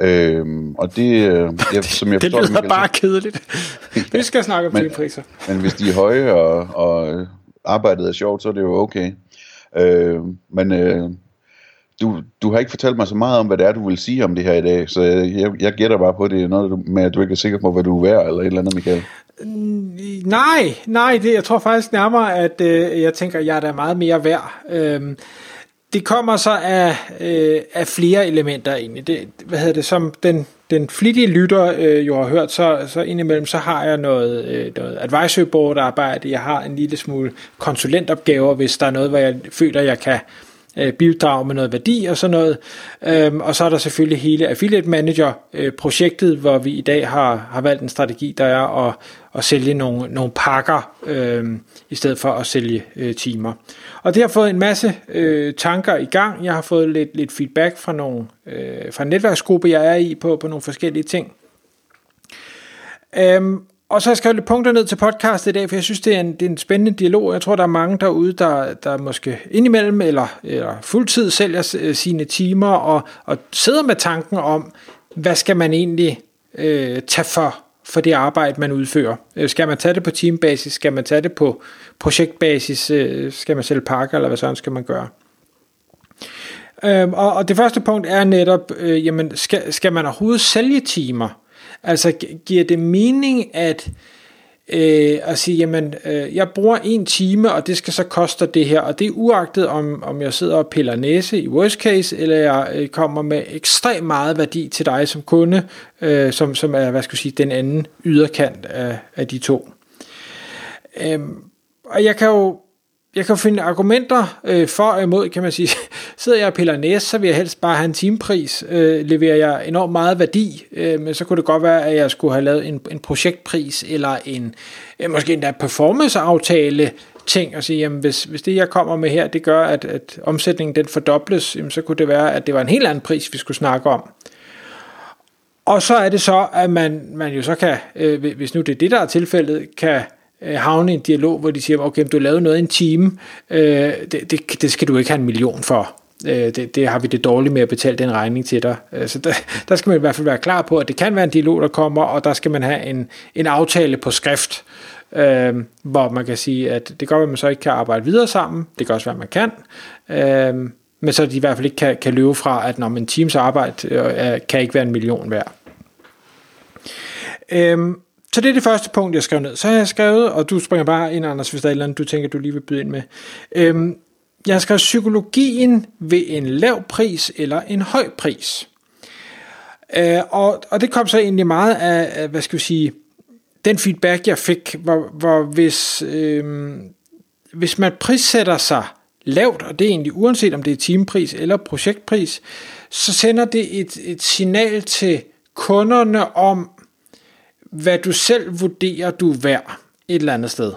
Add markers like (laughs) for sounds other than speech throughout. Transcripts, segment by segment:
Øhm, og det, øh, jeg, (laughs) som jeg det forstår, lyder Michael, bare kedeligt. (laughs) vi skal snakke om Men- timepriser. Men hvis de er høje, og, og arbejdet er sjovt, så er det jo okay. Øh, men øh, du, du har ikke fortalt mig så meget om, hvad det er, du vil sige om det her i dag, så jeg, jeg gætter bare på, det er noget med, at du ikke er sikker på, hvad du er værd, eller et eller andet, Michael. Nej, nej, det, jeg tror faktisk nærmere, at øh, jeg tænker, at jeg er da meget mere værd. Øhm, det kommer så af, øh, af flere elementer egentlig. Det, hvad hedder det, som den, den flittige lytter øh, jo har hørt, så, så indimellem så har jeg noget, øh, noget advisory board arbejde, jeg har en lille smule konsulentopgaver, hvis der er noget, hvor jeg føler, jeg kan øh, Øh, bidrage med noget værdi og sådan noget. Øhm, og så er der selvfølgelig hele Affiliate Manager-projektet, øh, hvor vi i dag har, har valgt en strategi, der er at, at sælge nogle, nogle pakker, øh, i stedet for at sælge øh, timer. Og det har fået en masse øh, tanker i gang. Jeg har fået lidt, lidt feedback fra, nogle, øh, fra en netværksgruppe, jeg er i på, på nogle forskellige ting. Øhm, og så har jeg skrevet lidt punkter ned til podcast i dag, for jeg synes, det er en, det er en spændende dialog. Jeg tror, der er mange derude, der, der måske indimellem eller, eller fuldtid sælger øh, sine timer og, og sidder med tanken om, hvad skal man egentlig øh, tage for, for det arbejde, man udfører. Øh, skal man tage det på teambasis? Skal man tage det på projektbasis? Øh, skal man sælge pakker, eller hvad sådan skal man gøre? Øhm, og, og det første punkt er netop, øh, jamen, skal, skal man overhovedet sælge timer? Altså giver det mening at, øh, at sige, jamen, øh, jeg bruger en time, og det skal så koste det her, og det er uagtet om, om jeg sidder og piller næse i worst case, eller jeg øh, kommer med ekstremt meget værdi til dig som kunde, øh, som, som er, hvad skal jeg sige, den anden yderkant af, af de to. Øh, og jeg kan jo jeg kan finde argumenter øh, for og imod, kan man sige. (laughs) Sidder jeg og piller næse, så vil jeg helst bare have en timepris. Øh, leverer jeg enormt meget værdi, øh, men så kunne det godt være, at jeg skulle have lavet en, en projektpris, eller en øh, måske endda performance-aftale ting, og sige, jamen hvis, hvis det jeg kommer med her, det gør, at, at omsætningen den fordobles, jamen, så kunne det være, at det var en helt anden pris, vi skulle snakke om. Og så er det så, at man, man jo så kan, øh, hvis nu det er det, der er tilfældet, kan Øh, havne i en dialog, hvor de siger, okay, du lavede noget i en time, øh, det, det, det skal du ikke have en million for. Øh, det, det har vi det dårligt med at betale den regning til dig. Øh, så der, der skal man i hvert fald være klar på, at det kan være en dialog, der kommer, og der skal man have en, en aftale på skrift, øh, hvor man kan sige, at det gør, at man så ikke kan arbejde videre sammen. Det kan også være, at man kan. Øh, men så de i hvert fald ikke kan, kan løbe fra, at når man teams arbejde øh, kan ikke være en million værd. Øhm, så det er det første punkt, jeg skrev ned. Så har jeg skrevet, og du springer bare ind, Anders, hvis der er et eller andet, du tænker, du lige vil byde ind med. Øhm, jeg har skrevet psykologien ved en lav pris eller en høj pris. Øh, og, og det kom så egentlig meget af, af, hvad skal vi sige, den feedback, jeg fik, hvor, hvor hvis, øh, hvis man prissætter sig lavt, og det er egentlig uanset om det er timepris eller projektpris, så sender det et, et signal til kunderne om, hvad du selv vurderer, du er værd et eller andet sted.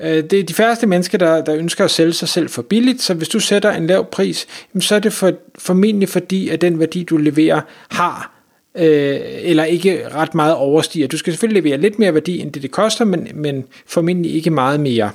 Øh, det er de færreste mennesker, der, der ønsker at sælge sig selv for billigt, så hvis du sætter en lav pris, så er det for, formentlig fordi, at den værdi, du leverer, har øh, eller ikke ret meget overstiger. Du skal selvfølgelig levere lidt mere værdi, end det det koster, men, men formentlig ikke meget mere.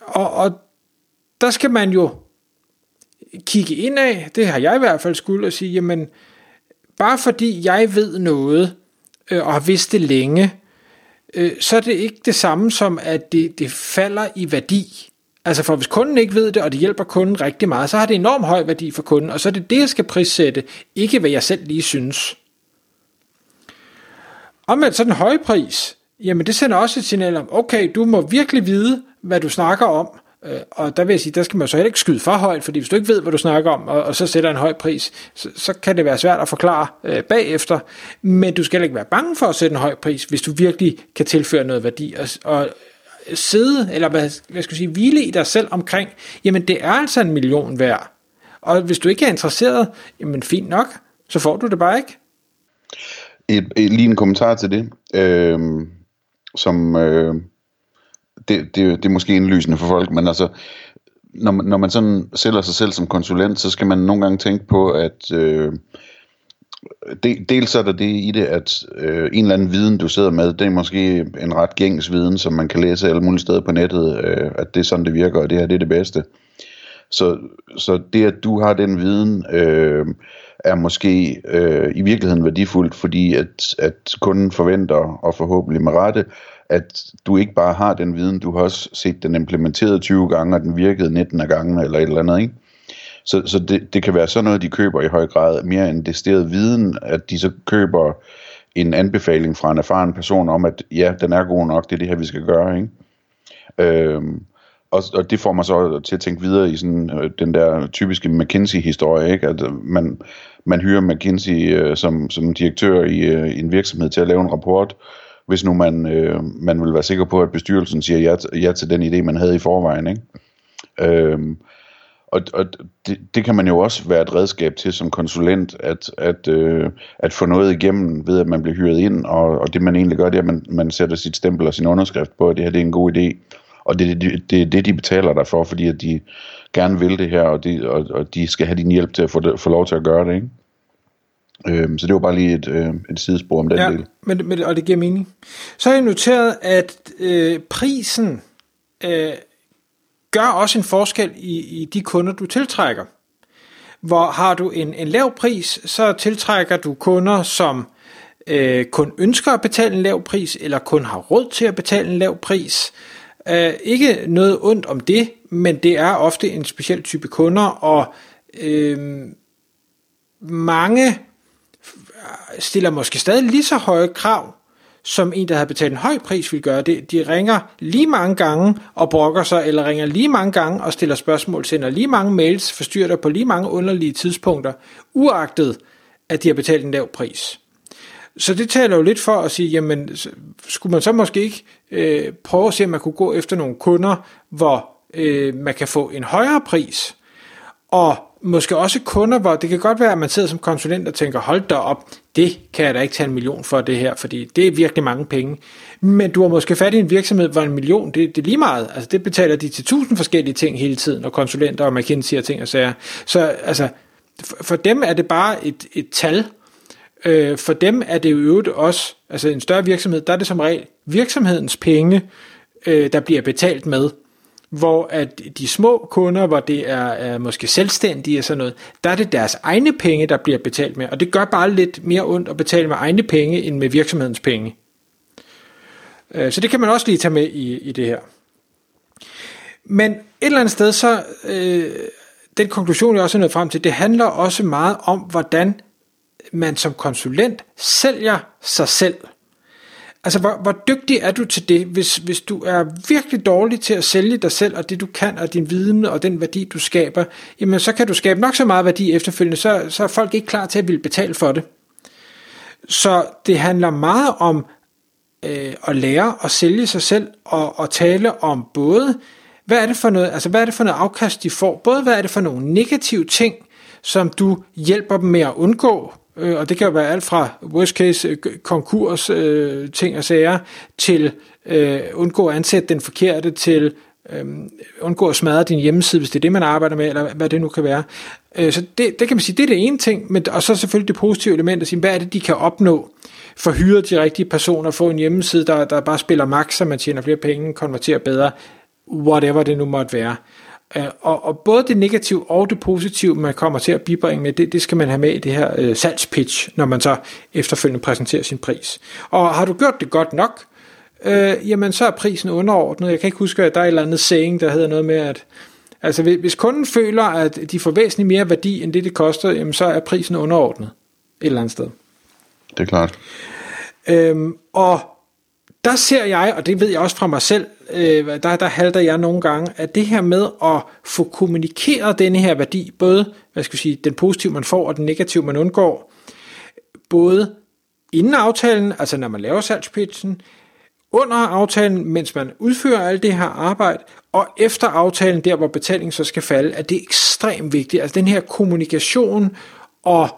Og, og der skal man jo kigge ind af, det har jeg i hvert fald skulle, og sige, jamen, bare fordi jeg ved noget, øh, og har vidst det længe, øh, så er det ikke det samme som, at det, det falder i værdi. Altså for hvis kunden ikke ved det, og det hjælper kunden rigtig meget, så har det enorm høj værdi for kunden, og så er det det, jeg skal prissætte, ikke hvad jeg selv lige synes. Omvendt så den høje pris, jamen det sender også et signal om, okay, du må virkelig vide, hvad du snakker om, Øh, Og der vil jeg sige, der skal man så heller ikke skyde for højt, fordi hvis du ikke ved, hvad du snakker om, og, og så sætter en høj pris, så, så kan det være svært at forklare øh, bagefter. Men du skal heller ikke være bange for at sætte en høj pris, hvis du virkelig kan tilføre noget værdi. Og, og sidde, eller hvad, hvad skal jeg sige, hvile i dig selv omkring, jamen det er altså en million værd. Og hvis du ikke er interesseret, jamen fint nok, så får du det bare ikke. Et, et, lige en kommentar til det, øh, som øh, det, det, det er måske indlysende for folk, men altså, når man, når man sådan sælger sig selv som konsulent, så skal man nogle gange tænke på, at øh, de, dels er der det i det, at øh, en eller anden viden, du sidder med, det er måske en ret gængs viden, som man kan læse alle mulige steder på nettet, øh, at det er sådan, det virker, og det her det er det bedste. Så, så det, at du har den viden, øh, er måske øh, i virkeligheden værdifuldt, fordi at, at kunden forventer, og forhåbentlig med rette, at du ikke bare har den viden, du har også set den implementeret 20 gange, og den virkede 19 af gange, eller et eller andet, ikke? Så, så det, det kan være sådan noget, de køber i høj grad, mere end det viden, at de så køber en anbefaling fra en erfaren person om, at ja, den er god nok, det er det her, vi skal gøre, ikke? Øhm, og, og det får mig så til at tænke videre i sådan øh, den der typiske McKinsey-historie, ikke? At øh, man, man hyrer McKinsey øh, som, som direktør i, øh, i en virksomhed til at lave en rapport, hvis nu man, øh, man vil være sikker på, at bestyrelsen siger ja, ja til den idé, man havde i forvejen. Ikke? Øhm, og og det, det kan man jo også være et redskab til som konsulent, at, at, øh, at få noget igennem ved, at man bliver hyret ind, og, og det man egentlig gør, det er, at man, man sætter sit stempel og sin underskrift på, at det her det er en god idé. Og det er det, det, det, de betaler dig for, fordi at de gerne vil det her, og de, og, og de skal have din hjælp til at få, det, få lov til at gøre det. Ikke? Øhm, så det var bare lige et, øh, et sidespor om den ja, del. Men, men, og det giver mening. Så har jeg noteret, at øh, prisen øh, gør også en forskel i, i de kunder, du tiltrækker. Hvor har du en, en lav pris, så tiltrækker du kunder, som øh, kun ønsker at betale en lav pris, eller kun har råd til at betale en lav pris. Øh, ikke noget ondt om det, men det er ofte en speciel type kunder, og øh, mange stiller måske stadig lige så høje krav, som en, der havde betalt en høj pris, vil gøre. De ringer lige mange gange og brokker sig, eller ringer lige mange gange og stiller spørgsmål, sender lige mange mails, forstyrrer dig på lige mange underlige tidspunkter, uagtet at de har betalt en lav pris. Så det taler jo lidt for at sige, jamen, skulle man så måske ikke øh, prøve at se, om man kunne gå efter nogle kunder, hvor øh, man kan få en højere pris, og måske også kunder, hvor det kan godt være, at man sidder som konsulent og tænker, hold da op, det kan jeg da ikke tage en million for det her, fordi det er virkelig mange penge. Men du har måske fat i en virksomhed, hvor en million, det, det er lige meget. Altså det betaler de til tusind forskellige ting hele tiden, og konsulenter og McKinsey og ting og sager. Så altså, for dem er det bare et, et tal. Øh, for dem er det jo øvrigt også, altså en større virksomhed, der er det som regel virksomhedens penge, øh, der bliver betalt med hvor at de små kunder, hvor det er, er måske selvstændige og sådan noget, der er det deres egne penge, der bliver betalt med, og det gør bare lidt mere ondt at betale med egne penge, end med virksomhedens penge. Øh, så det kan man også lige tage med i, i det her. Men et eller andet sted, så øh, den konklusion, jeg også er nået frem til, det handler også meget om, hvordan man som konsulent sælger sig selv. Altså, hvor, hvor dygtig er du til det, hvis, hvis du er virkelig dårlig til at sælge dig selv, og det du kan, og din viden, og den værdi, du skaber, jamen så kan du skabe nok så meget værdi efterfølgende, så, så er folk ikke klar til at ville betale for det. Så det handler meget om øh, at lære at sælge sig selv, og, og tale om både, hvad er det for noget, altså hvad er det for noget afkast, de får, både hvad er det for nogle negative ting, som du hjælper dem med at undgå, øh, og det kan jo være alt fra worst case øh, konkurs øh, ting og sager, til øh, undgå at ansætte den forkerte, til øh, undgå at smadre din hjemmeside, hvis det er det, man arbejder med, eller hvad det nu kan være. Øh, så det, det kan man sige, det er det ene ting, men, og så selvfølgelig det positive element at sige, hvad er det, de kan opnå, for hyre de rigtige personer, få en hjemmeside, der, der bare spiller max, så man tjener flere penge, konverterer bedre, whatever det nu måtte være. Øh, og, og både det negative og det positive, man kommer til at bibringe med, det, det skal man have med i det her øh, salgspitch, når man så efterfølgende præsenterer sin pris. Og har du gjort det godt nok, øh, jamen så er prisen underordnet. Jeg kan ikke huske, at der er et eller andet saying, der hedder noget med, at altså, hvis kunden føler, at de får væsentligt mere værdi, end det det koster, jamen så er prisen underordnet et eller andet sted. Det er klart. Øhm, og der ser jeg, og det ved jeg også fra mig selv, øh, der, der halter jeg nogle gange, at det her med at få kommunikeret denne her værdi, både hvad skal jeg sige, den positive man får og den negative man undgår, både inden aftalen, altså når man laver salgspitchen, under aftalen, mens man udfører alt det her arbejde, og efter aftalen, der hvor betalingen så skal falde, at det er ekstremt vigtigt. Altså den her kommunikation og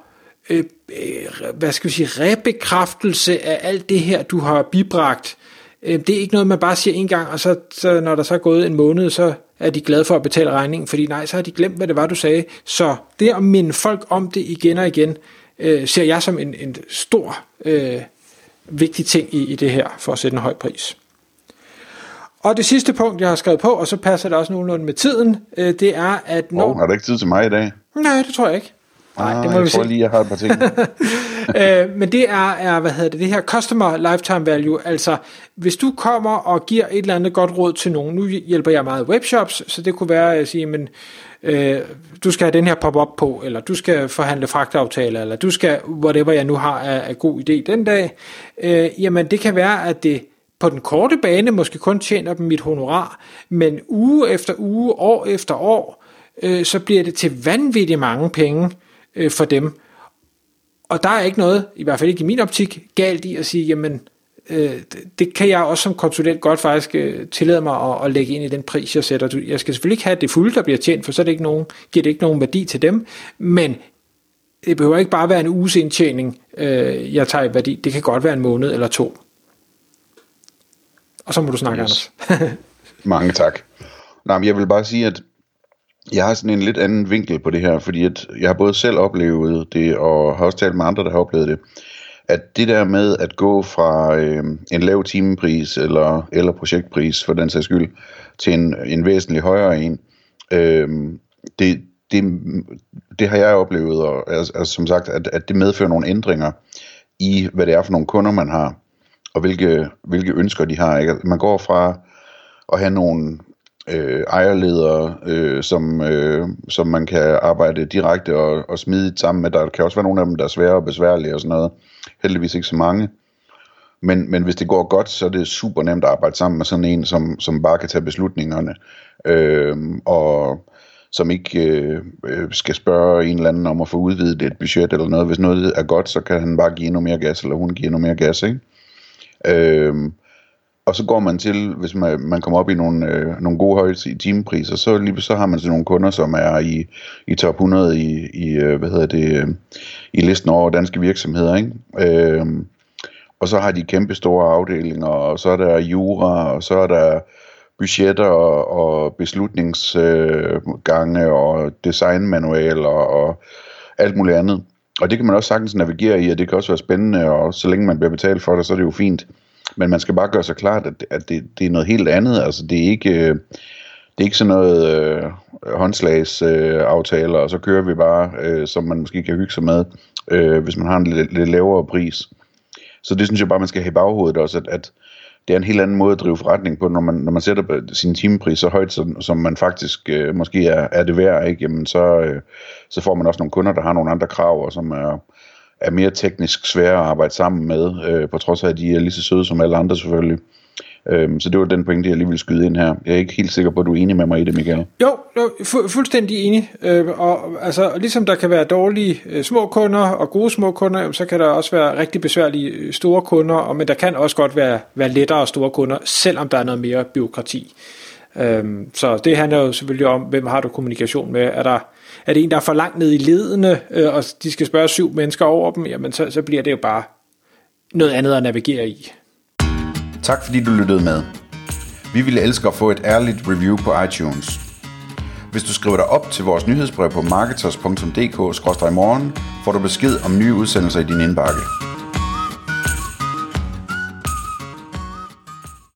øh, øh, hvad skal vi sige, rebekræftelse af alt det her, du har bibragt. Øh, det er ikke noget, man bare siger en gang, og så, så når der så er gået en måned, så er de glade for at betale regningen, fordi nej, så har de glemt, hvad det var, du sagde. Så det at minde folk om det igen og igen, øh, ser jeg som en, en stor øh, vigtig ting i, i det her, for at sætte en høj pris. Og det sidste punkt, jeg har skrevet på, og så passer det også nogenlunde med tiden, øh, det er, at når... Oh, har du ikke tid til mig i dag? Nej, det tror jeg ikke. Nej, ah, det må jeg vi tror se. lige, jeg har et par ting. (laughs) øh, men det er, er, hvad hedder det, det her customer lifetime value, altså hvis du kommer og giver et eller andet godt råd til nogen, nu hjælper jeg meget webshops, så det kunne være at sige, men øh, du skal have den her pop-up på, eller du skal forhandle fragtaftale, eller du skal, whatever jeg nu har af, af god idé den dag, øh, jamen det kan være, at det på den korte bane måske kun tjener dem mit honorar, men uge efter uge, år efter år, øh, så bliver det til vanvittigt mange penge øh, for dem. Og der er ikke noget, i hvert fald ikke i min optik, galt i at sige, jamen, øh, det kan jeg også som konsulent godt faktisk øh, tillade mig at, at lægge ind i den pris, jeg sætter. Jeg skal selvfølgelig ikke have det fulde, der bliver tjent, for så er det ikke nogen, giver det ikke nogen værdi til dem, men det behøver ikke bare være en uges indtjening, øh, jeg tager i værdi. Det kan godt være en måned eller to. Og så må du snakke, yes. Anders. (laughs) Mange tak. Nej, men jeg vil bare sige, at jeg har sådan en lidt anden vinkel på det her, fordi at jeg har både selv oplevet det, og har også talt med andre, der har oplevet det, at det der med at gå fra øh, en lav timepris eller, eller projektpris for den sags skyld, til en, en væsentlig højere en, øh, det, det, det har jeg oplevet, og altså, altså som sagt, at, at det medfører nogle ændringer i, hvad det er for nogle kunder, man har, og hvilke, hvilke ønsker de har. Ikke? Man går fra at have nogle øh, ejerledere, øh, som, øh, som man kan arbejde direkte og, og smidigt sammen med. Der kan også være nogle af dem, der er svære og besværlige og sådan noget. Heldigvis ikke så mange. Men, men hvis det går godt, så er det super nemt at arbejde sammen med sådan en, som, som bare kan tage beslutningerne. Øh, og som ikke øh, øh skal spørge en eller anden om at få udvidet et budget eller noget. Hvis noget er godt, så kan han bare give endnu mere gas, eller hun give endnu mere gas, ikke? Øh, og så går man til, hvis man, man kommer op i nogle, øh, nogle gode høje timepriser, så lige så har man så nogle kunder, som er i, i top 100 i, i øh, hvad hedder det, øh, i listen over danske virksomheder, ikke? Øh, og så har de kæmpe store afdelinger, og så er der jura, og så er der budgetter og, og beslutningsgange øh, og designmanualer og alt muligt andet. Og det kan man også sagtens navigere i, og det kan også være spændende, og så længe man bliver betalt for det, så er det jo fint. Men man skal bare gøre sig klart, at, at det, det er noget helt andet. Altså det er ikke, øh, det er ikke sådan noget øh, håndslagsaftaler, øh, og så kører vi bare, øh, som man måske kan hygge sig med, øh, hvis man har en lidt, lidt lavere pris. Så det synes jeg bare, man skal have i baghovedet også, at, at det er en helt anden måde at drive forretning på, når man, når man sætter sin timepris så højt, som, som man faktisk øh, måske er, er det værd, ikke? Jamen så, øh, så får man også nogle kunder, der har nogle andre krav, og som er, er mere teknisk svære at arbejde sammen med, øh, på trods af, at de er lige så søde som alle andre selvfølgelig. Øhm, så det var den pointe, jeg lige ville skyde ind her. Jeg er ikke helt sikker på, at du er enig med mig i det, Michael. Jo, jo fu- fuldstændig enig. Øh, og altså, ligesom der kan være dårlige øh, små kunder og gode små kunder, så kan der også være rigtig besværlige øh, store kunder, og, men der kan også godt være, være lettere store kunder, selvom der er noget mere byråkrati. Øhm, så det handler jo selvfølgelig om, hvem har du kommunikation med. Er der er det en, der er for langt ned i ledene, øh, og de skal spørge syv mennesker over dem, jamen så, så bliver det jo bare noget andet at navigere i. Tak fordi du lyttede med. Vi ville elske at få et ærligt review på iTunes. Hvis du skriver dig op til vores nyhedsbrev på marketers.dk-morgen, får du besked om nye udsendelser i din indbakke.